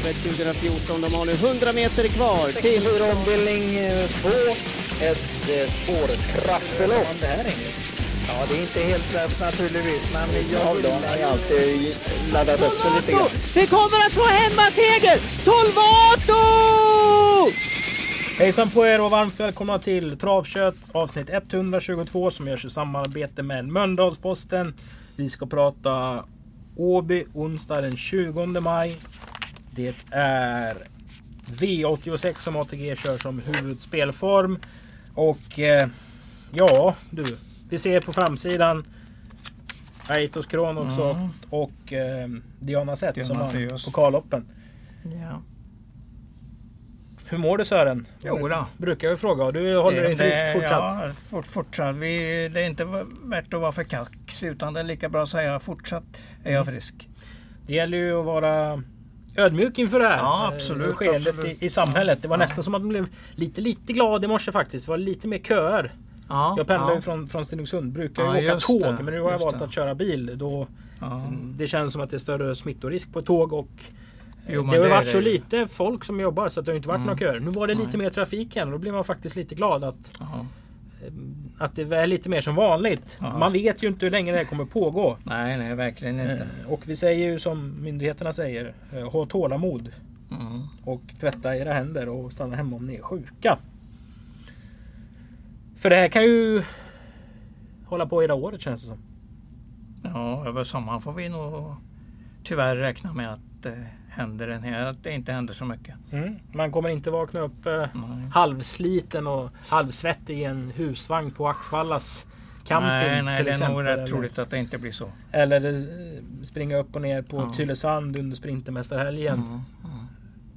Travet 2014. De har nu 100 meter kvar till... Ombildning 2. Ett eh, spårtrappelopp. Ja, det är inte helt lätt naturligtvis, men jag vill... har ju alltid laddat upp sig lite grann. Vi kommer att få hemmaseger! Solvato! Hejsan på er och varmt välkomna till Travkött avsnitt 122 som görs i samarbete med Mölndalsposten. Vi ska prata Åby onsdag den 20 maj. Det är V86 som ATG kör som huvudspelform. Och eh, ja du, vi ser på framsidan Aitos Kronos Mm. och eh, Diana Zet som har pokalloppen. Ja. Hur mår du Sören? Jo då. Brukar jag fråga. Du håller dig Det- frisk fortsatt? Ja, fort, fortsatt. Vi, det är inte värt att vara för kaxig utan det är lika bra att säga fortsatt är jag frisk. Det gäller ju att vara ödmjuk inför det här. Ja, eh, absolut, skeendet absolut. I, i samhället. Det var Ja. nästan som att man blev lite, lite glad i morse faktiskt. Det var lite mer köer. Ja, Jag pendlar ja, ju från, från Stenungsund. Brukar Ja, ju åka tåg. det, Men nu har jag valt det. att köra bil. Då. Det känns som att det är större smittorisk på tåg. Och Jo, det har det varit så lite folk som jobbar så att det har inte varit Mm. några köer. Nu var det lite Nej. mer trafik igen och då blir man faktiskt lite glad att, Ja. Att det är lite mer som vanligt. Ja. Man vet ju inte hur länge det här kommer pågå. Nej, nej, verkligen inte. Eh, Och vi säger ju som myndigheterna säger. eh, Ha tålamod. Mm. Och tvätta era händer och stanna hemma om ni är sjuka. För det här kan ju hålla på hela året känns det som. Ja, över sommaren får vi nog tyvärr räkna med att det händer en hel, att det inte händer så mycket. Man kommer inte vakna upp eh, halvsliten och halvsvettig i en husvagn på Axvallas camping nej, nej till det är exempel. nog rätt eller, troligt att det inte blir så. eller eh, springa upp och ner på Ja. Tylösand under Sprintermästarhelgen. Mm. Mm.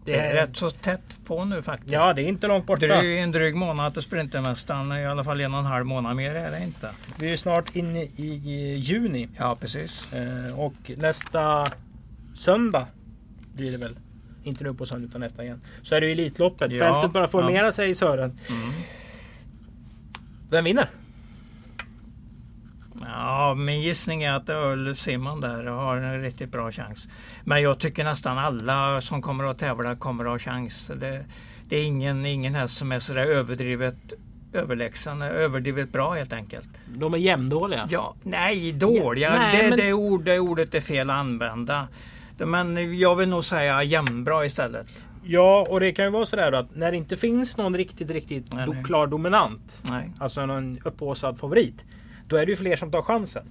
Det är är, rätt så tätt på nu faktiskt. ja, det är inte långt borta. Dryg, en dryg månad till Sprintermästaren, i alla fall en och en halv månad mer är det inte. Vi är ju snart inne i, i juni. Ja, precis. Eh, och nästa söndag blir det väl. Inte nu på söndag utan nästa igen. Så är det ju Elitloppet. Ja, Fältet börjar formera sig Sören. Mm. Vem vinner? Ja, min gissning är att Öl Simon där har en riktigt bra chans. Men jag tycker nästan alla som kommer att tävla kommer att ha chans. Det, det är ingen, ingen häst som är sådär överdrivet överlägsen, överdrivet bra helt enkelt. De är jämndåliga. Ja, nej, dåliga. Ja, nej, det, men- det, ord, det ordet är fel att använda. Men jag vill nog säga jämnbra istället. Ja, och det kan ju vara sådär då att när det inte finns någon riktigt, riktigt Nej, do- nej. klar dominant. Nej, Alltså någon upphaussad favorit. Då är det ju fler som tar chansen.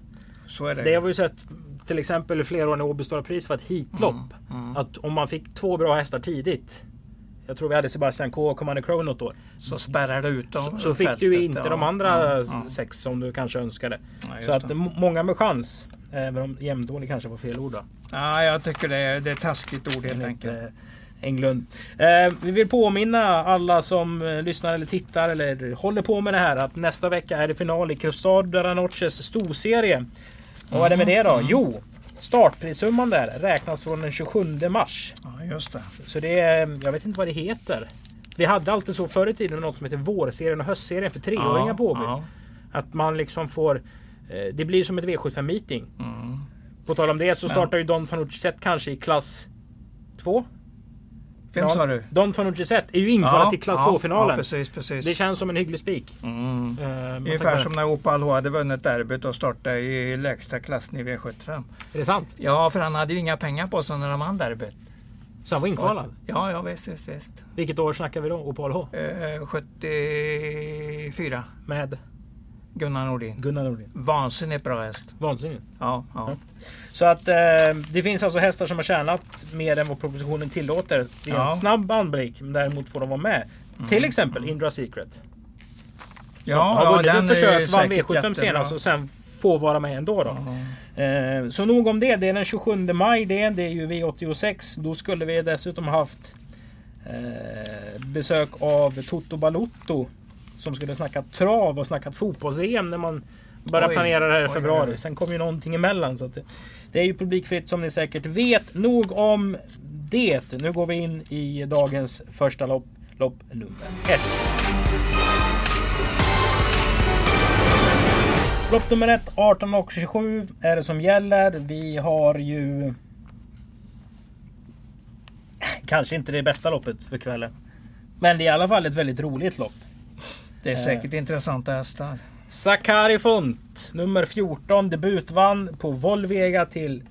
så är det. Det har vi ju sett till exempel flera år när Åby Stora Pris var ett heatlopp. Mm, mm. Att om man fick två bra hästar tidigt. Jag tror vi hade Sebastian K och Commander Crow något år. Så spärrar det ut dem Så, så fick du ju inte ja. de andra Ja, ja. sex som du kanske önskade. Ja, så att det. många med chans. Även om jämndålig kanske var fel ord då. Ja, jag tycker det är, det är taskigt ord helt enkelt. eh, Englund. Eh, vi vill påminna alla som eh, lyssnar eller tittar eller håller på med det här att nästa vecka är det final i Cruzado de Noches storserie. Och vad är det med det då? Jo, startprissumman där räknas från den 27 mars. Ja, just det. Så det är, jag vet inte vad det heter. Vi hade alltid så förr i tiden något som heter vårserien och höstserien för treåringar ja, på Åby. Ja. Att man liksom får... eh, Det blir som ett V75 meeting. Mm. På tal om det så Ja. startar ju Don Fanucci Zet kanske i klass 2. Vem sa du? Don Fanucci Zet är ju införd till klass 2-finalen. Ja, precis, precis. det känns som en hygglig spik. Mm. Med Ungefär som när Opal hade vunnit derbyt och startade i lägsta klassen i V75. det. Är det sant? Ja, för han hade ju inga pengar på sig när de vann derbyt. Så han var inkvalad? Ja, ja visst, visst, visst. Vilket år snackar vi då? Opal H? Eh, 74. Med Gunnar Nordin. Gunnar Nordin. Vansinnigt bra häst. Vansinnigt. Ja, ja. Så att eh, det finns alltså hästar som har tjänat mer än vad propositionen tillåter. Det är en Ja. snabb anblick, men däremot får de vara med. Till exempel Indra Secret. Ja, har ja, den är försök, ju vann säkert V75 jättebra. senast och sen får vara med ändå. Då. Ja. Eh, så nog om det. Det är den 27 maj det. Det är ju V86. Då skulle vi dessutom haft eh, besök av Toto Balotto. Som skulle snacka trav och snackat fotbolls-EM när man började Oj, planera det här i februari. oj, oj. Sen kom ju någonting emellan. Så det, det är ju publikfritt som ni säkert vet. Nog om det. Nu går vi in i dagens första lopp. Lopp nummer ett. Lopp nummer ett, 18 och 27 är det som gäller. Vi har ju... Kanske inte det bästa loppet för kvällen. Men det är i alla fall ett väldigt roligt lopp. Det är säkert intressanta hästar. Sakari Font, nummer 14, debutvann på Volvega till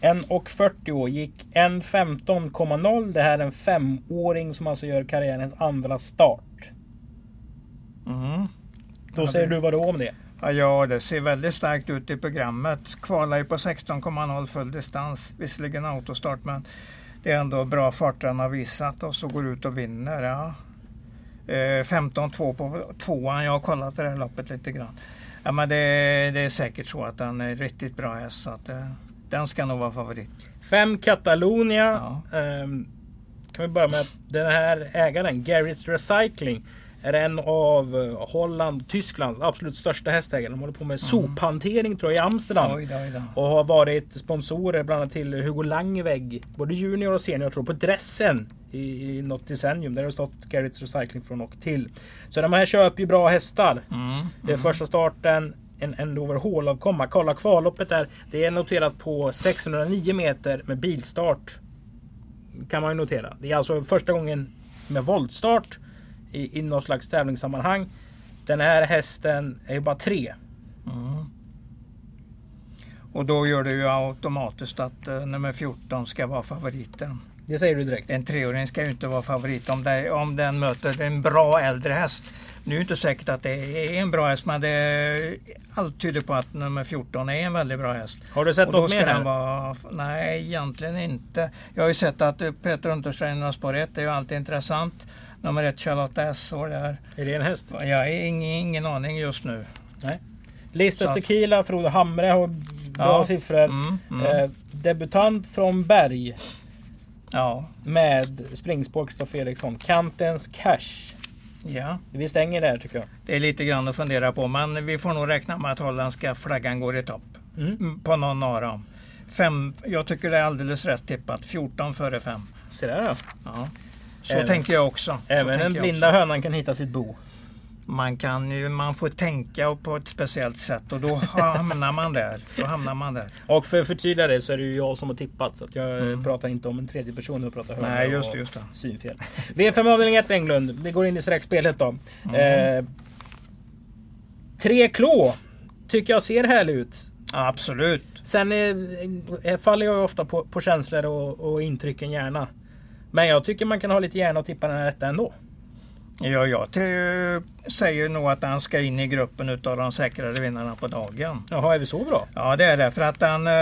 1.40 gick 1.15,0. Det här är en femåring som alltså gör karriärens andra start. Mm. Då Ja, säger det- du vad då om det? Ja, ja, det ser väldigt starkt ut i programmet. Kvalar ju på 16,0 full distans. Visserligen autostart men det är ändå bra fart den har visat och så går ut och vinner. Ja. Eh, 15-2 på tvåan. Jag har kollat det här loppet lite grann. Ja, men det, det är säkert så att den är riktigt bra häst. Så att, eh, den ska nog vara favorit. 5 Catalonia. Ja. Ehm, kan vi börja med den här ägaren, Garrett's Recycling, är en av eh, Holland Tysklands absolut största hästägare. De håller på med sophantering tror jag i Amsterdam. Oj oj då. Och har varit sponsorer bland annat till Hugo Langvägg. Både junior och senior tror jag, på dressen i, i något decennium. Där har det stått Garrett's Recycling från och till. Så de här köper ju bra hästar. Mm. Är första starten. En Endover Hall-avkomma. Kolla kvalloppet där. Det är noterat på 609 meter med bilstart. Kan man ju notera. Det är alltså första gången med voltstart i, i något slags tävlingssammanhang. Den här hästen är ju bara tre. Mm. Och då gör det ju automatiskt att eh, nummer 14 ska vara favoriten. Det säger du direkt. En treåring ska ju inte vara favorit om, det, om den möter en bra äldre häst. Nu är det inte säkert att det är en bra häst men det, allt tyder på att nummer 14 är en väldigt bra häst. Har du sett något mer vara... Nej, egentligen inte. Jag har ju sett att eh, Peter Untersteiner spår 1 är ju alltid intressant. Nummer ett Charlotta S står där. Är det en häst? Jag har ingen, ingen aning just nu. Listas Så att- Tequila, Frode Hamre har bra Ja. siffror. Mm, mm. Eh, debutant från Berg Ja, med springspår Kristoffer Eriksson. Kantens Cash. ja. Vi stänger där tycker jag. Det är lite grann att fundera på men vi får nog räkna med att holländska flaggan går i topp. Mm. Mm, På någon av dem. Fem, jag tycker det är alldeles rätt tippat. 14 före 5. Se där ja. Ja. Så Även- tänker jag också. Så Även den blinda också. hönan kan hitta sitt bo. Man, kan ju, man får tänka på ett speciellt sätt och då hamnar man där. Då hamnar man där. Och för att förtydliga det så är det ju jag som har tippat. Så att jag Mm. pratar inte om en tredje person. Jag pratar höna Nej, just och just det. synfel. V5 avdelning 1 Englund. Vi går in i sträckspelet då. Mm. Eh, tre klå. Tycker jag ser härlig ut. Absolut. Sen eh, eh, faller jag ofta på, på känslor och, och intrycken gärna. Men jag tycker man kan ha lite hjärna och tippa den här rätta ändå. Ja, jag säger nog att han ska in i gruppen utav de säkrare vinnarna på dagen. Jaha, är vi så bra? Ja, det är det. För att han, eh,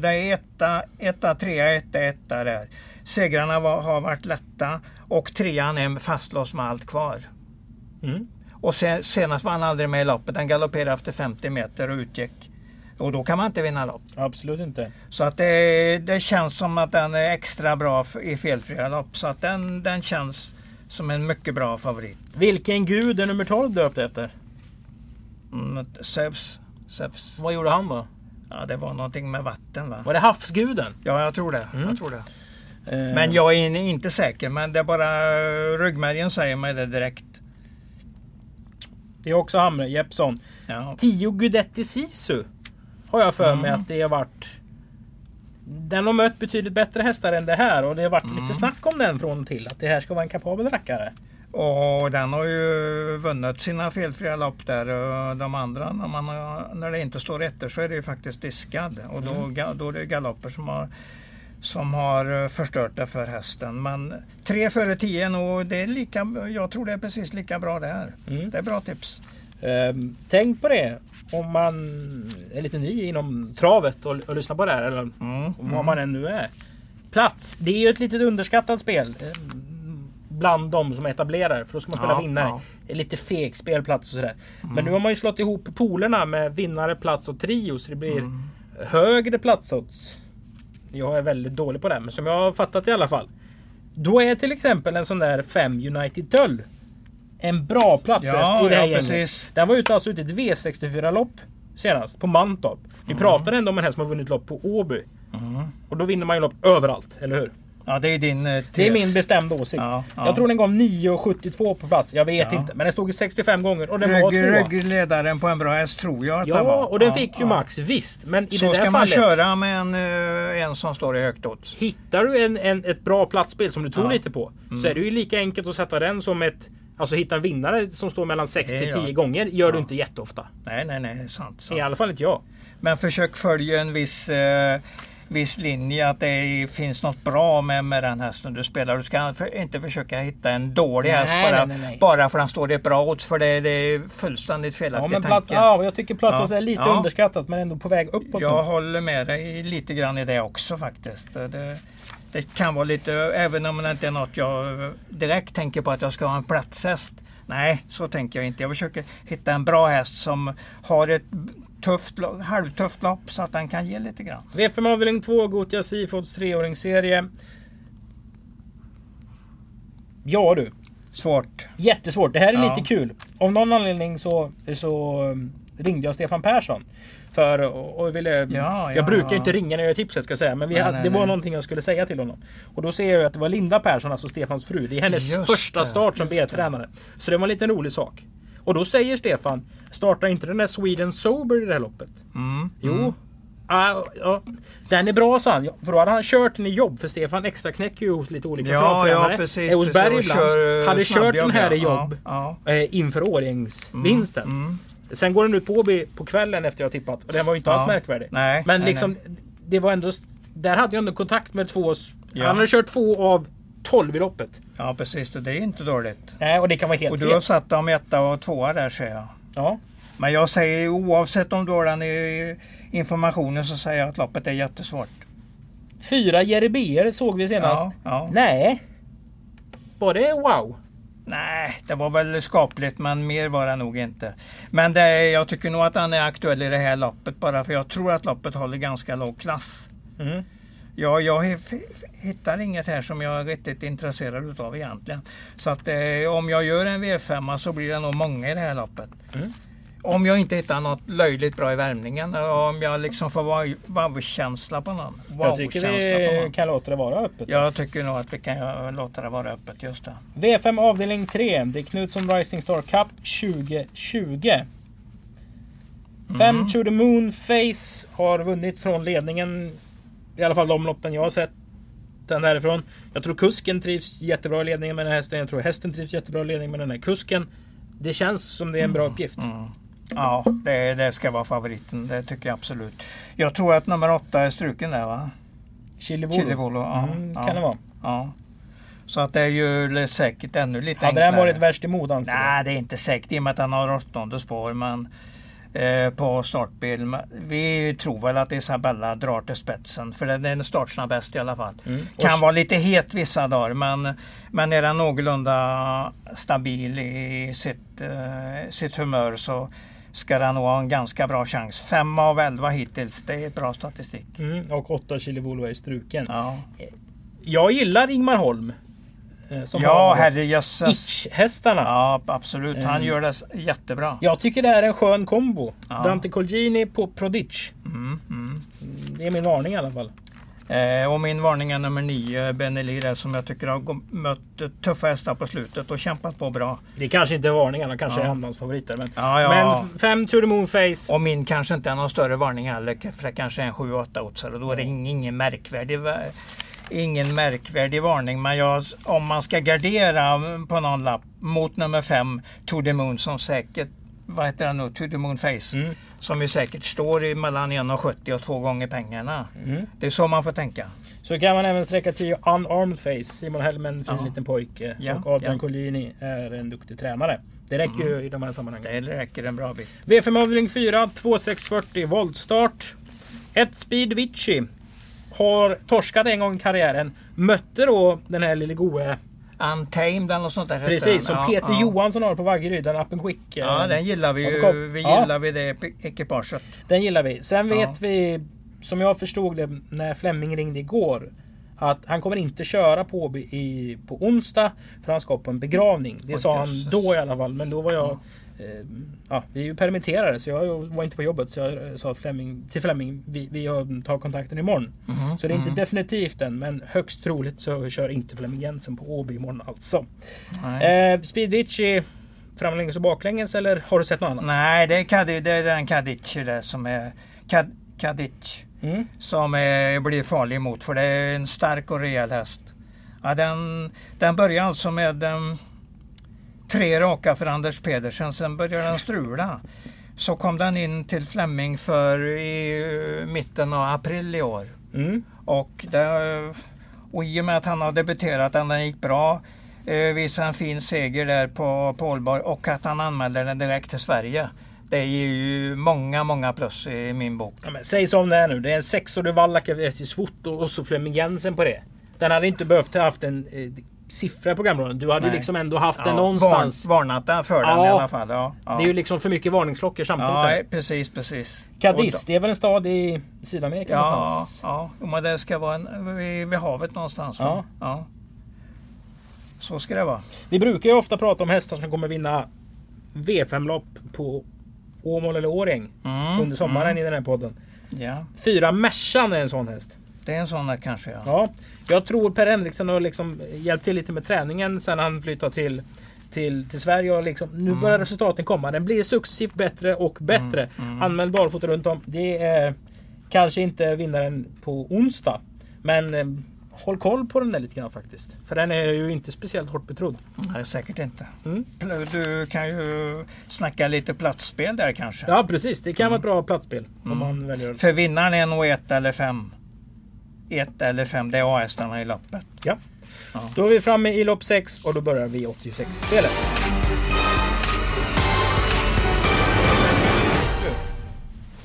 det är etta, etta, trea, etta, etta där. Segrarna var, har varit lätta och trean är fastlåst med allt kvar. Mm. Och sen, senast var han aldrig med i loppet. Han galopperade efter 50 meter och utgick. Och då kan man inte vinna lopp. Absolut inte. Så att det, det känns som att den är extra bra i felfria lopp. Så att den, den känns som en mycket bra favorit. Vilken gud är nummer 12 döpt efter? Mm, Zeus. Zeus. Vad gjorde han då? Ja, det var någonting med vatten va? Var det havsguden? Ja, jag tror det. Mm. Jag tror det. Eh, Men jag är in- inte säker. Men det är bara eh, ryggmärgen säger mig det direkt. Det är också Hamre, Jeppsson. Ja. 10 Gudetti Sisu. Har jag för mig Mm. att det har varit. Den har mött betydligt bättre hästar än det här och det har varit Mm. lite snack om den från och till. Att det här ska vara en kapabel rackare. Och den har ju vunnit sina felfria lopp där. Och De andra, när, man när det inte står rätter så är det ju faktiskt diskad. Och då, ga- då är det galopper som har, som har eh, förstört det för hästen. Men tre före tio nog, det är lika, jag tror det är precis lika bra det här. Mm. Det är bra tips. Ehm, tänk på det om man är lite ny inom travet och, och lyssnar på det här. Eller Mm. vad man än nu är. Plats. Det är ju ett litet underskattat spel. eh, Bland de som etablerar. För då ska man spela Ja, vinnare. ja. Lite feg spelplats och sådär. Men nu har man ju slått ihop polerna med vinnare, plats och trio. Så det blir Mm. högre platsodds. Jag är väldigt dålig på det. Men som jag har fattat i alla fall. Då är till exempel en sån där 5 United Tull. En bra platshäst Ja, i det här ja, gänget. precis. Den var ute alltså ute i ett V64-lopp senast på Mantorp. Vi Mm. pratade ändå om en häst som har vunnit lopp på Åby. Mm. Och då vinner man ju lopp överallt, eller hur? Ja, det är din eh. Det är min bestämda åsikt. Ja, ja. Jag tror den gav 9,72 på plats. Jag vet Ja. inte. Men den stod i 65 gånger och den var Rygg, tvåa. ryggledaren på en bra häst tror jag att det Ja, var. och den Ja, fick ju ja. max. Visst. Men i Så det ska där man fallet. köra med en, eh, en som står i högt odds. Hittar du en, en, ett bra platsspel som du tror Ja. lite på. Mm. Så är det ju lika enkelt att sätta den som ett... Alltså hitta en vinnare som står mellan 6 till Ja, 10 ja. gånger gör du Ja. inte jätteofta. Nej, nej, nej. Sant. sant. I alla fall inte jag. Men försök följa en viss, eh, viss linje. Att det finns något bra med, med den hästen du spelar. Du ska för, inte försöka hitta en dålig Nej, häst bara, nej, nej, bara för att han står i ett bra odds. För det, det är fullständigt felaktig Ja, men tanke. ja, jag tycker plats Ja. är lite Ja. underskattat men ändå på väg uppåt Jag nu. håller med dig lite grann i det också faktiskt. Det, det kan vara lite, även om det inte är något jag direkt tänker på att jag ska ha en platshäst. Nej, så tänker jag inte. Jag försöker hitta en bra häst som har ett tufft, halvtufft lopp så att den kan ge lite grann. V5 avdelning 2, Gotia Seafoods treåringsserie. Ja du. Svårt. Jättesvårt. Det här är Ja. lite kul. Av någon anledning så, så ringde jag Stefan Persson. För och, och ville, Ja, jag ja. brukar ju inte ringa när jag gör tipset ska jag säga. Men vi Nej, hade, nej, det var nej. någonting jag skulle säga till honom. Och då ser jag att det var Linda Persson, alltså Stefans fru. Det är hennes Just första det, start som B-tränare. Så det var en liten rolig sak. Och då säger Stefan, startar inte den där Sweden Sober i det här loppet? Mm. Jo. Ah, ja. Den är bra sa han. Ja, För då hade han kört den i jobb. För Stefan extra knäcker ju hos lite olika Ja, travtränare. ja precis. Är hos Berg precis. ibland. Kör, eh, hade kört den här i ja. jobb Ja, eh, inför årgängsvinsten. Mm. Sen går den ut på Åby på kvällen efter jag tippat. Och den var ju inte Ja. alls märkvärdig. Nej, Men nej, liksom, det var ändå... Där hade jag ändå kontakt med två... Ja. Han hade kört två av 12 i loppet. ja, precis. Det är inte dåligt. Nej, och det kan vara helt Och du har satt dem etta och tvåa där ser jag. Ja. Men jag säger oavsett om du den i informationen så säger jag att loppet är jättesvårt. Fyra Jerebier såg vi senast. Ja, ja. Nej. Var det wow? Nej, det var väl skapligt men mer var det nog inte. Men det, jag tycker nog att han är aktuell i det här loppet bara för jag tror att loppet håller ganska låg klass. Mm. Ja, jag hittar inget här som jag är riktigt intresserad utav egentligen. Så att eh, om jag gör en V5 så blir det nog många i det här loppet. Mm. Om jag inte hittar något löjligt bra i värmningen och om jag liksom får wow- wow-känsla på någon. Jag tycker vi någon. kan låta det vara öppet. Jag tycker nog att vi kan eh, låta det vara öppet just det. V5 avdelning 3. Det är Knutsson Rising Star Cup 2020. 5 Mm. to the Moon Face har vunnit från ledningen. I alla fall de loppen jag har sett. Den därifrån. Jag tror kusken trivs jättebra i ledningen med den här hästen. Jag tror hästen trivs jättebra i ledningen med den här kusken. Det känns som det är en bra uppgift. Mm. Ja, det, det ska vara favoriten. Det tycker jag absolut. Jag tror att nummer åtta är struken där va? Chili Volo. Chili Volo, ja, Mm, ja. kan det vara. Ja. Så att det är ju säkert ännu lite Hade enklare. den varit värst emot anser du? Nej, det är inte säkert i och med att han har åttonde spår. Men eh, på startbil. Vi tror väl att Isabella drar till spetsen. För den är startsnabbast i alla fall. Mm. Kan vara lite het vissa dagar. Men, men är den någorlunda stabil i sitt, eh, sitt humör så ska den nog ha en ganska bra chans. Fem av elva hittills. Det är bra statistik. Mm, och 8 Chili Volo är struken. Ja, Jag gillar Ingmar Holm. eh, Som ja herrejösses. Itch-hästarna. Ja, absolut. Han Mm. gör det jättebra. Jag tycker det här är en skön kombo. Ja. Dante Colgjini på Prodigy. Mm, mm. Det är min varning i alla fall. Eh, och min varning är nummer nio, Benelir, som jag tycker har mött tuffa hästar på slutet och kämpat på bra. Det kanske inte är varningarna, kanske Ja. är andrahandsfavoriter. Men, Ja, ja. men 5 to the moon face. Och min kanske inte är någon större varning heller, för det kanske är en 7-8 oddsare. Då är det ing- ingen märkvärdig, ingen märkvärdig varning. Men jag, om man ska gardera på någon lapp mot nummer 5, To the Moon, som säkert, vad heter den nu, To the Moon Face. Mm. Som ju säkert står i mellan 1,70 och två gånger pengarna. Mm. Det är så man får tänka. Så kan man även sträcka till Unarmed Face. Simon Hellman, fin Ja. liten pojke. Ja, och Adrian ja. Mm. Colgjini är en duktig tränare. Det räcker ju i de här sammanhangen. Det räcker en bra bit. V5 avdelning 4, 2640 voltstart. Ett Speed Vici. Har torskat en gång i karriären. Mötte då den här lille goe. Untamed eller något sånt där. Precis, som Ja, Peter ja. Johansson har på Vaggeryd. Den Up and Quick. Ja, eh, den gillar vi ju. Vi Ja. gillar vi det epi- ekipaget. Den gillar vi. Sen Ja. vet vi, som jag förstod det när Flemming ringde igår, att han kommer inte köra på i, på onsdag för han ska på en begravning. Det Oj, sa han jösses. då i alla fall. Men då var jag ja, vi är ju permitterade så jag var inte på jobbet så jag sa Flemming, till Flemming vi, vi tar kontakten imorgon. Mhm, Så det är inte mhm. definitivt än men högst troligt så kör inte Flemming Jensen på Åby imorgon alltså. Eh, Speedwitchy framlänges och baklänges eller har du sett något annat? Nej, det är, Kadi, det är den Kadic som är Kad, Kadic Mm. som är, blir farlig emot för det är en stark och rejäl häst. Ja, den, den börjar alltså med um, tre raka för Anders Pedersen, sen började den strula. Så kom den in till Flemming för i eh, mitten av april i år. Mm. Och, det, och i och med att han har debuterat, att den gick bra, eh, visade en fin seger där på, på Ålborg och att han anmälde den direkt till Sverige. Det ger ju många, många plus i min bok. Ja, men säg som det är nu. Det är en sexårig av SJs foto och så Flemming Jensen på det. Den hade inte behövt ha haft en eh, siffra i programrådet. Du hade ju Nej. liksom ändå haft den Ja, någonstans. Varn, varnat den för den Ja. i alla fall. Ja, ja. Det är ju liksom för mycket varningsklockor samtidigt. ja, precis, precis. Cadiz, det är väl en stad i Sydamerika Ja, någonstans? ja, men det ska vara en, vid, vid havet någonstans. Ja. ja. Så ska det vara. Vi brukar ju ofta prata om hästar som kommer vinna V5-lopp på Åmål eller Årjäng Mm, under sommaren i den här podden. Ja, Fyra Mercan är en sån häst. Det är en sån där kanske. Ja. Ja, jag tror Per Henriksson har liksom hjälpt till lite med träningen sen han flyttade till, till, till Sverige. Och liksom, nu Mm. börjar resultaten komma. Den blir successivt bättre och bättre. Mm, Anmäld barfota runt om. Det är kanske inte vinnaren på onsdag. Men eh, håll koll på den där lite grann faktiskt. För den är ju inte speciellt hårt betrodd. Nej, säkert inte. Mm. Du kan ju snacka lite platsspel där kanske. Ja precis, det kan vara ett bra platsspel. Om Mm. man väljer att... För vinnaren är nog ett eller fem. Ett eller fem, det är A-hästarna i loppet. Ja. Ja. Då är vi framme i lopp 6 och då börjar vi 86-spelet.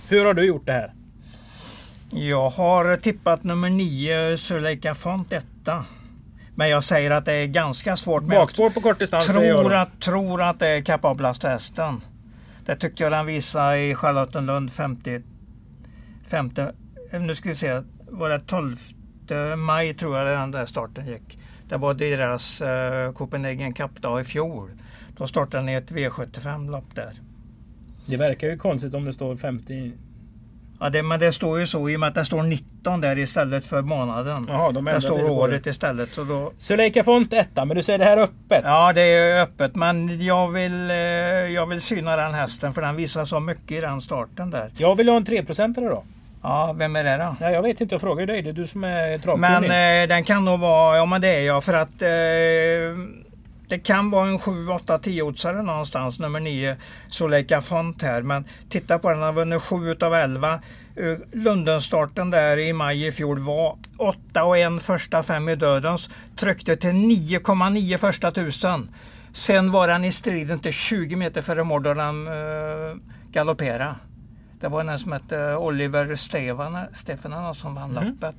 Hur har du gjort det här? Jag har tippat nummer nio, Suleika Font etta. Men jag säger att det är ganska svårt. Bakspår på kort distans tror att, tror att det är kapablaste hästen. Det tyckte jag den visade i Charlottenlund 50... 50 nu ska vi se, var det 12 maj tror jag den där starten gick. Det var deras uh, Copenhagen Cup-dag i fjol. Då startade den i ett V75-lopp där. Det verkar ju konstigt om det står 50... Ja, det, men det står ju så i och med att det står 19 där istället för månaden. Jaha, de det står året istället. Så då, Suleika Font etta, men du säger det här öppet? ja, det är öppet. Men jag vill, eh, jag vill syna den hästen för den visar så mycket i den starten där. Jag vill ha en 3% då. Ja, vem är det då? Nej, jag vet inte, jag frågar dig. Det är du som är Men travkunnig. eh, den kan nog vara, ja men det är jag för att eh, det kan vara en 7, 8, 10 oddsare någonstans, nummer 9, Soleika Font här. Men titta på den, den har vunnit 7 utav 11. Eh, Lundenstarten där i maj i fjol var 8 och en första fem i dödens. Tryckte till 9,9 första tusen. Sen var den i striden till 20 meter före mål då den eh, galopperade. Det var en som hette Oliver Stefan, Stefanen som vann Mhm. loppet.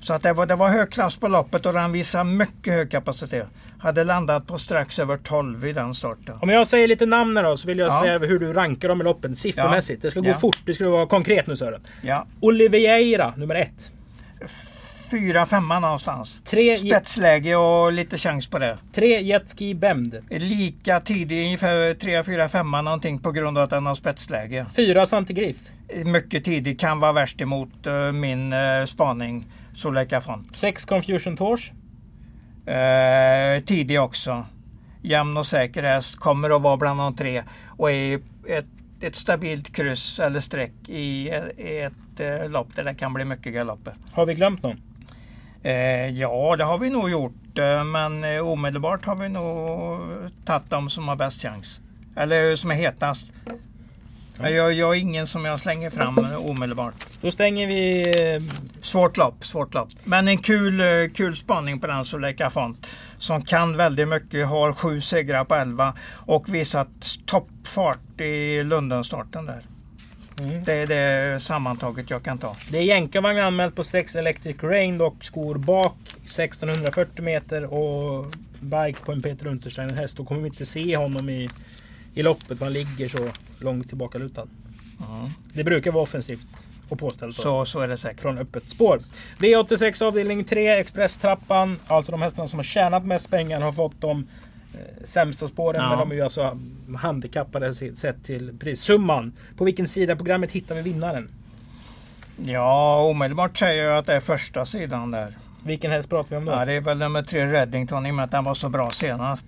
Så att det, var, det var hög klass på loppet och den visade mycket hög kapacitet. Hade landat på strax över 12 i den starten. Om jag säger lite namn då så vill jag Ja. säga hur du rankar dem i loppen siffermässigt. Det ska gå Ja. fort, det ska vara konkret nu Sören. Ja. Oliveira, nummer ett. Fyra, femma någonstans. Tre, Spetsläge och lite chans på det. tre Jetski Bemd. Lika tidig, ungefär 3, 4, 5 någonting på grund av att den har spetsläge. Fyra Santigriff. Mycket tidig, kan vara värst emot eh, min uh, spaning. Soleka Font. Sex Confusion Tors. Eh, tidig också. Jämn och säker häst. Kommer att vara bland de tre. Och är ett, ett stabilt kryss eller streck i, i ett eh, lopp där det kan bli mycket galopper. Har vi glömt någon? Eh, ja, det har vi nog gjort. Eh, men eh, omedelbart har vi nog tagit de som har bäst chans. Eller som är hetast. Jag, jag har ingen som jag slänger fram omedelbart. Då stänger vi... Svårt lopp, svårt lopp. Men en kul, kul spaning på den Soleka Font. Som kan väldigt mycket, har sju segrar på elva och visat toppfart i Lundenstarten där. Mm. Det är det sammantaget jag kan ta. Det är jänkarvagn anmält på 6 Electric Rain och skor bak 1640 meter och bike på en Peter Untersteiner häst. Då kommer vi inte se honom i, i loppet. Han ligger så långt tillbaka lutad. Det brukar vara offensivt och påställt. Så, så är det säkert. från öppet spår. V86 avdelning 3 Expresstrappan. Alltså de hästarna som har tjänat mest pengar har fått dem sämsta spåren. Ja. Men de är ju alltså handikappade se- sett till prissumman. På vilken sida programmet hittar vi vinnaren? Ja, omedelbart säger jag att det är första sidan där. Vilken häst pratar vi om då? Ja, det är väl nummer tre Reddington i och med att den var så bra senast.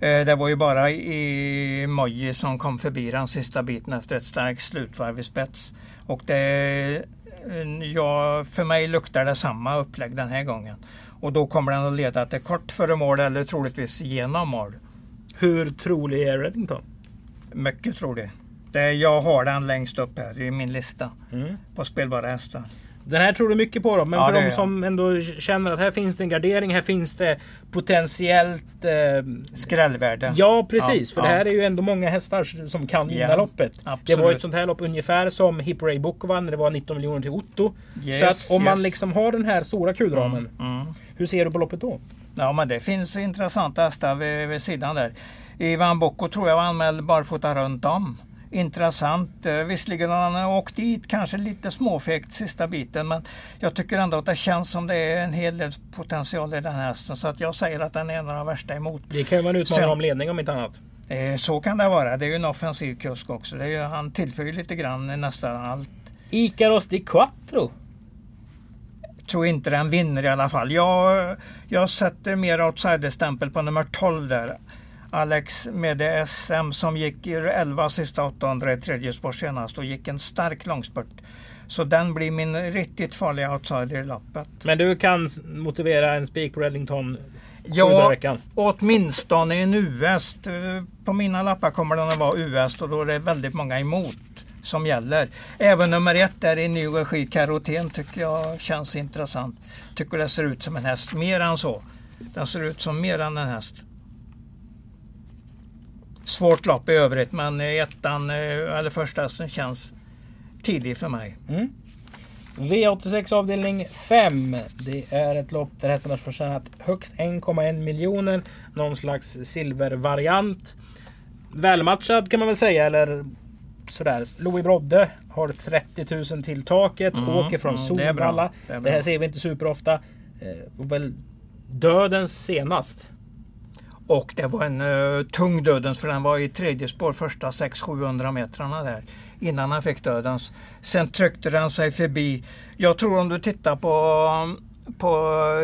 Eh, Det var ju bara i Moji som kom förbi den sista biten efter ett starkt slutvarv i spets. Och det, eh, ja, för mig luktar det samma upplägg den här gången. Och då kommer den att leda till kort före mål eller troligtvis genom mål. Hur trolig är Reddington? Mycket troligt. Det, jag har den längst upp här i min lista Mm. på spelbara hästar. Den här tror du mycket på då, men Ja, för de som ändå känner att här finns det en gardering, här finns det potentiellt... Eh, Skrällvärde. ja precis, Ja, för ja. det här är ju ändå många hästar som kan vinna Ja, loppet. Det var absolut. ett sånt här lopp ungefär som Hippo Ray Book vann, det var 19 miljoner till Otto. Yes, så att om man yes. liksom har den här stora kulramen, Mm. hur ser du på loppet då? Ja, men det finns intressanta hästar vid, vid sidan där. Ivan Bocco tror jag var anmäld barfota runt om. Intressant. Eh, Visserligen har han åkt dit kanske lite småfegt sista biten men jag tycker ändå att det känns som det är en hel del potential i den här hästen så att jag säger att den är en av de värsta emot. Det kan en utmanare Sen- om ledning om inte annat. Eh, så kan det vara. Det är ju en offensiv kusk också. Det är ju, han tillför ju lite grann nästan allt. Icaros di Quattro. tror inte den vinner i alla fall. Jag, jag sätter mer outsiderstämpel på nummer 12 där. Alex med SM som gick i 11 sista 800 i tredje spår senast och gick en stark långspurt. Så den blir min riktigt farliga outsider i loppet. Men du kan motivera en spik på Reddington Ja, veckan. åtminstone en US. På mina lappar kommer den att vara US och då är det väldigt många emot som gäller. Även nummer ett där i ny regi, Karoten, tycker jag känns intressant. Tycker det ser ut som en häst, mer än så. Den ser ut som mer än en häst. Svårt lopp i övrigt men ettan, eh, eller första hästen känns tidig för mig. Mm. V86 avdelning 5. Det är ett lopp där hästarna får tjänat högst 1,1 miljoner. Någon slags silvervariant. Välmatchad kan man väl säga eller sådär. Louis Brodde har 30 000 till taket. Mm, åker från mm, det. Solvalla. Det Det, bra. här ser vi inte superofta. Eh, väl dödens senast. Och det var en uh, tung dödens för den var i tredje spår första 600-700 metrarna där. Innan han fick dödens. Sen tryckte den sig förbi. Jag tror om du tittar på, på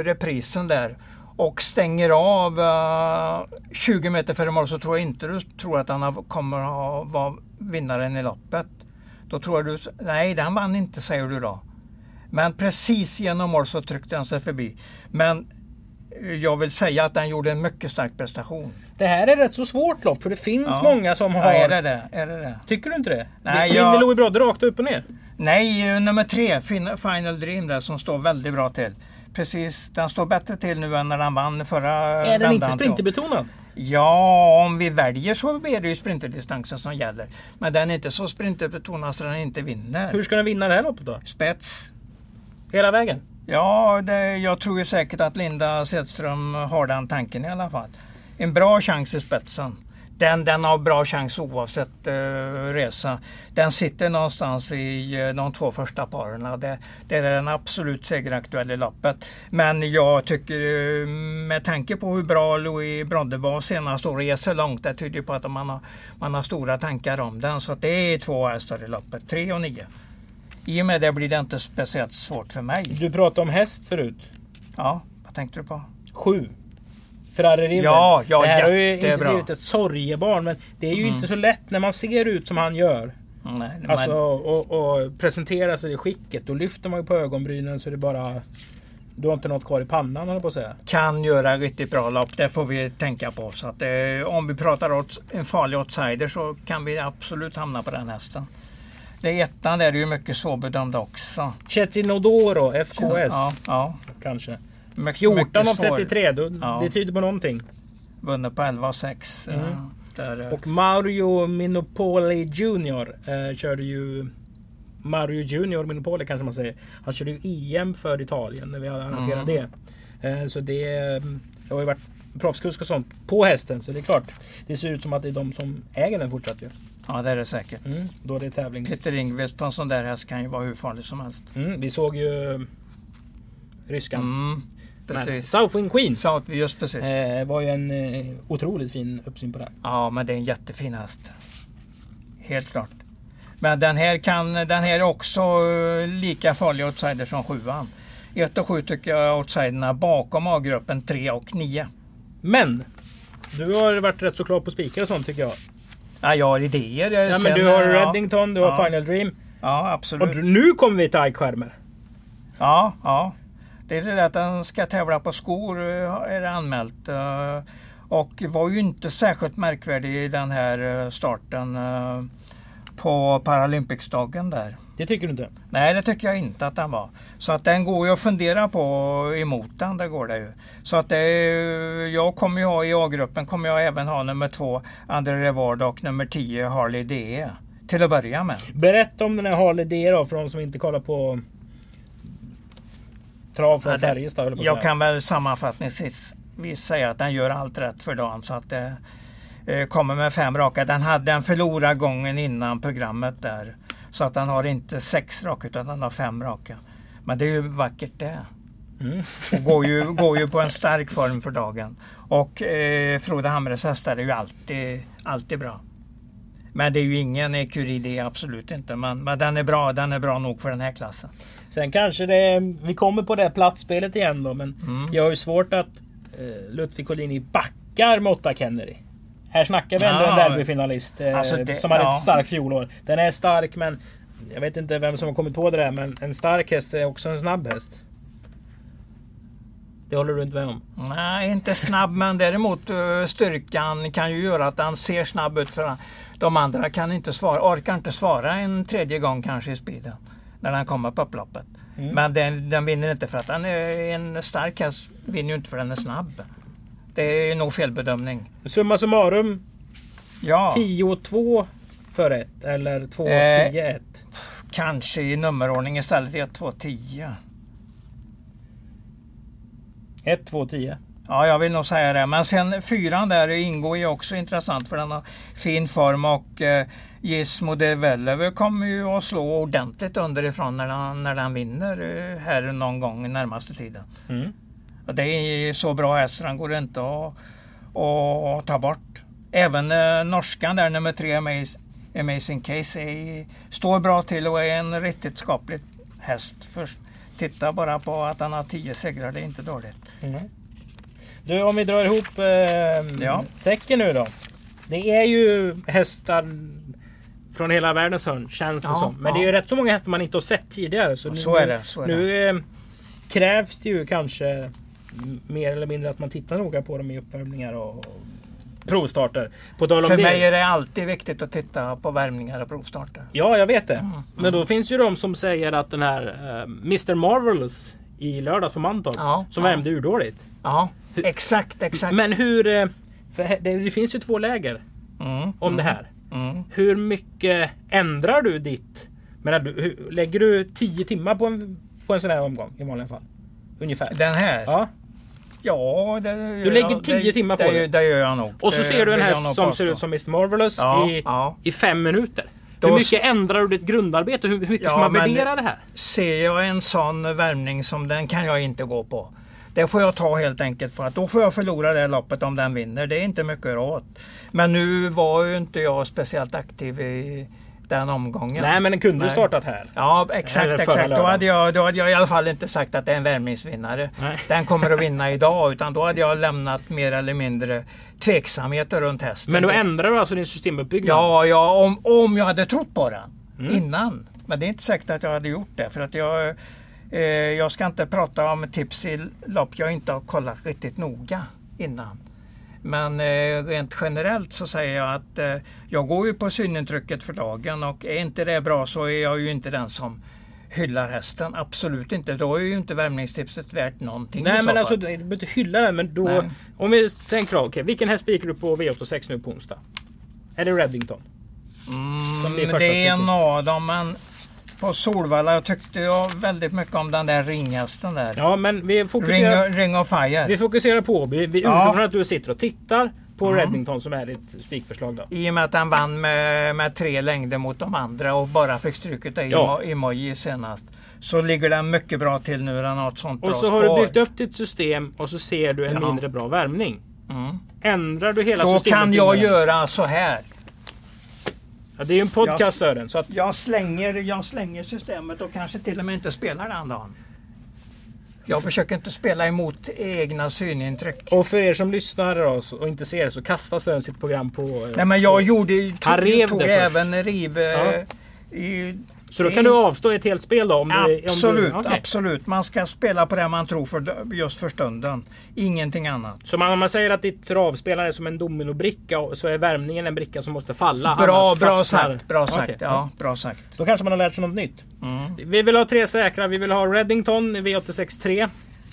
reprisen där och stänger av eh, uh, 20 meter före mål så tror jag inte du tror att han har- kommer att vara vinnaren i loppet. Då tror du, nej den vann inte säger du då. Men precis genom mål så tryckte den sig förbi. Men jag vill säga att den gjorde en mycket stark prestation. Det här är rätt så svårt lopp för det finns Ja. många som har... Ja, är det det? Är det det? Tycker du inte det? Nej, jag- Louis Brodde rakt upp och ner? Nej, nummer tre, Fin- Final Dream där som står väldigt bra till. Precis, den står bättre till nu än när den vann förra Är den inte sprinterbetonad? Ja, om vi väljer så är det ju sprinterdistansen som gäller. Men den är inte så sprinterbetonad så den inte vinner. Hur ska den vinna det här loppet då? Spets. Hela vägen? Ja, det, jag tror ju säkert att Linda Sedström har den tanken i alla fall. En bra chans i spetsen. Den, den har bra chans oavsett eh, resa. Den sitter någonstans i eh, de två första paren. Det, det är den absolut segeraktuella i loppet. Men jag tycker eh, med tanke på hur bra Louis Brodde var senast och reser långt. Det tyder på att man har, man har stora tankar om den. Så att det är två hästar i loppet. Tre och nio. I och med det blir det inte speciellt svårt för mig. Du pratade om häst förut. Ja, vad tänkte du på? Sju. Ferrari River. Ja, ja, det här har ju inte blivit ett sorgebarn men det är ju Mm. inte så lätt när man ser ut som han gör. Nej, men- Alltså och, och presentera sig i skicket. Då lyfter man ju på ögonbrynen så det bara... Du har inte något kvar i pannan jag på att säga. kan göra riktigt bra lopp. Det får vi tänka på. Så att, eh, om vi pratar åt en farlig outsider så kan vi absolut hamna på den hästen. Det är ettan där är ju mycket svårbedömd också. Chetinodoro, FKS Ja, ja. kanske. Mycket, 14 mycket av svår. 33. Då, Ja. Det tyder på någonting. Vunnit på 11 och 6. Mm. Där, eh, Och Mario Minopoli Junior eh, körde ju... Mario Junior Minopoli kanske man säger. Han körde ju EM för Italien när vi arrangerade Mm. det. Eh, så det, eh, det har ju varit proffskusk och sånt på hästen. Så det är klart. Det ser ut som att det är de som äger den fortsatt ju. Ja, det är det säkert. Mm, då är det tävlings... Peter Ingves på en sån där häst kan ju vara hur farlig som helst. Mm, vi såg ju ryskan. Mm. Precis. Southwind Queen Så, just precis. eh, var ju en eh, otroligt fin uppsyn på den. Ja, men det är en jättefin häst. Helt klart. Men den här, kan, den här är också eh, lika farlig outsider som sjuan. 1 och 7 tycker jag outsiderna bakom A-gruppen 3 och 9. Men! Du har varit rätt så klar på spikar och sånt tycker jag. Ja, jag har idéer. eh, Ja, men du har eh, Reddington, du har Ja. Final Dream. Ja, Och absolut. d- nu kommer vi till Ike Skärmer. Ja, ja. Det är det att den ska tävla på skor eh, är det anmält. eh, Och var ju inte särskilt märkvärdig i den här starten på Paralympicsdagen där. Det tycker du inte? Nej, det tycker jag inte att den var. Så att den går ju att fundera på emot den, det går det ju. Så att det, jag kommer ju ha i A-gruppen kommer jag även ha nummer två André Revard och nummer 10 Harley DE. Till att börja med. Berätta om den här Harley D då för de som inte kollar på trav från Ja, Färjestad. jag Jag kan väl sammanfattningsvis säga att den gör allt rätt för dagen. Så att det eh, kommer med fem raka. Den hade en förlorad gången innan programmet där. Så att den har inte sex raka utan den har fem raka. Men det är ju vackert det. Mm. Och går ju, går ju på en stark form för dagen. Och eh, Frode Hamres hästar är ju alltid, alltid bra. Men det är ju ingen Ecurie absolut inte. Men, men den är bra. Den är bra nog för den här klassen. Sen kanske det... Vi kommer på det platsspelet igen då men Mm. jag har ju svårt att eh, Ludvig Collini backar Motta Kennedy. Här snackar vi ändå Ja, en derbyfinalist eh, alltså det- som hade ja. ett starkt fjolår. Den är stark men jag vet inte vem som har kommit på det där men en stark häst är också en snabb häst. Det håller du inte med om? Nej, inte snabb men däremot eh, styrkan kan ju göra att den ser snabb ut för de andra kan inte svara, orkar inte svara en tredje gång kanske i speeden. När den kommer på upploppet. Mm. Men den, den vinner inte för att den är en stark häst. Vinner ju inte för att den är snabb. Det är nog felbedömning. Summa summarum Ja, 10-2 för ett eller 2-10-1. Eh. kanske i nummerordning istället 1, 2, 10. 1, 2, 10. Ja, jag vill nog säga det. Men sen fyran där ingår ju också intressant för den har fin form och eh, Gizmo de Velleve kommer ju att slå ordentligt underifrån när den, när den vinner eh, här någon gång närmaste tiden. Mm. Det är så bra häst den går inte att, att ta bort. Även eh, norskan där nummer tre Amaz- Amazing Case är, står bra till och är en riktigt skaplig häst. Först, titta bara på att han har tio segrar, det är inte dåligt. Mm. Du, om vi drar ihop eh, Ja. säcken nu då. Det är ju hästar från hela världens hörn känns det Ja, som. Men ja. det är ju rätt så många hästar man inte har sett tidigare. Så, Så nu, är det, så är nu eh, krävs det ju kanske mer eller mindre att man tittar noga på dem i uppvärmningar och, provstarter. För det. mig är det alltid viktigt att titta på värmningar och provstarter. Ja, jag vet det. Mm, Men då finns ju de som säger att den här eh, Mr Marvelous i lördags på Mantorp Ja, som ja. värmde urdåligt. Ja, exakt, exakt. Men hur... eh, det, det finns ju två läger Mm, om det här. mm. Hur mycket ändrar du ditt... Menar du, hur, lägger du 10 timmar på en, på en sån här omgång i vanliga fall? Ungefär. Den här? Ja. Ja, det gör Du lägger jag. 10 det, timmar på det. det. Det gör jag nog. Och så Det ser du en häst som ser ut som Mr Marvelous Ja, i, ja. i fem minuter. Hur mycket ändrar du ditt grundarbete? Hur, hur mycket Ja, ska man värdera det här? Ser jag en sån värmning som den kan jag inte gå på. Det får jag ta helt enkelt för att då får jag förlora det loppet om den vinner. Det är inte mycket åt. Men nu var ju inte jag speciellt aktiv i den omgången. Nej men den kunde Nej. startat här. Ja exakt, exakt. Då hade, jag, då hade jag i alla fall inte sagt att det är en värmningsvinnare. Den kommer att vinna idag utan då hade jag lämnat mer eller mindre tveksamheter runt hästen. Men då ändrar du alltså din systemuppbyggnad? Ja, ja om, om jag hade trott på den Mm. innan. Men det är inte säkert att jag hade gjort det. För att jag, eh, jag ska inte prata om tips i lopp jag inte har kollat riktigt noga innan. Men eh, rent generellt så säger jag att eh, jag går ju på synintrycket för dagen och är inte det bra så är jag ju inte den som hyllar hästen. Absolut inte. Då är ju inte värmningstipset värt någonting Nej men alltså du behöver inte hylla den men då... Nej. Om vi tänker då, okej vilken häst spikar du på V86 nu på onsdag? Är det Reddington? Mm, det är en av dem men på Solvalla jag tyckte jag väldigt mycket om den där ringhästen där. Ja men vi Ring, fokuserar, Ring of Fire. vi fokuserar på Åby. Vi Ja. utgår från att du sitter och tittar på Mm. Reddington som är ditt spikförslag då. I och med att han vann med, med tre längder mot de andra och bara fick stryket i Ja. ja. emoji senast. så ligger den mycket bra till nu. Den har ett sånt Och bra så spår. har du byggt upp ditt system och så ser du en Ja. mindre bra värmning. Mm. Ändrar du hela Då systemet? kan jag göra så här. Ja, det är ju en podcast Jag- Sören. Så att, Jag slänger, jag slänger systemet och kanske till och med inte spelar den dagen. Jag försöker inte spela emot egna synintryck. och för er som lyssnar och inte ser så kastar Sören sitt program på... eh, Nej men jag gjorde Han tog, rev tog det först. även riv Ja. eh, i Så då kan du avstå ett helt spel då? Om du, Absolut, om du, okej. absolut. Man ska spela på det man tror för, just för stunden. Ingenting annat. Så man, om man säger att ditt travspel är som en dominobricka så är värmningen en bricka som måste falla. Bra, bra fastnar- sagt. Bra sagt. Okej, Ja, bra sagt. Då kanske man har lärt sig något nytt. Mm. Vi vill ha tre säkra. Vi vill ha Reddington i V86 3.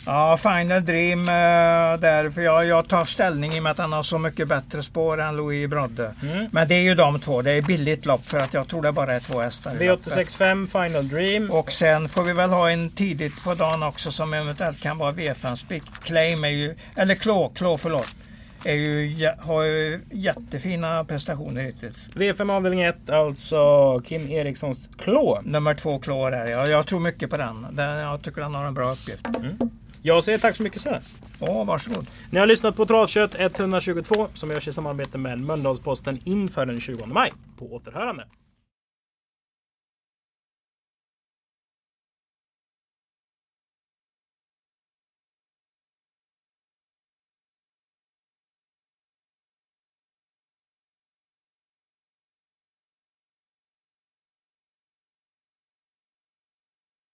Ja, Final Dream eh, där. För jag, jag tar ställning i och med att han har så mycket bättre spår än Louis Brodde. Mm. Men det är ju de två. Det är billigt lopp för att jag tror det bara är två hästar i loppet. V86 5 Final Dream. Och sen får vi väl ha en tidigt på dagen också som eventuellt kan vara V5 Spick. Claim är ju, eller Klå, Klå förlåt. Är ju, har ju jättefina prestationer hittills. V5 avdelning 1, alltså Kim Erikssons klå. Nummer två Klå där. Jag, jag tror mycket på den. den. Jag tycker den har en bra uppgift. Jag säger tack så mycket Sören. Åh, varsågod. Ni har lyssnat på Travkött 122 som görs i samarbete med Mölndalsposten inför den 20 maj. På återhörande.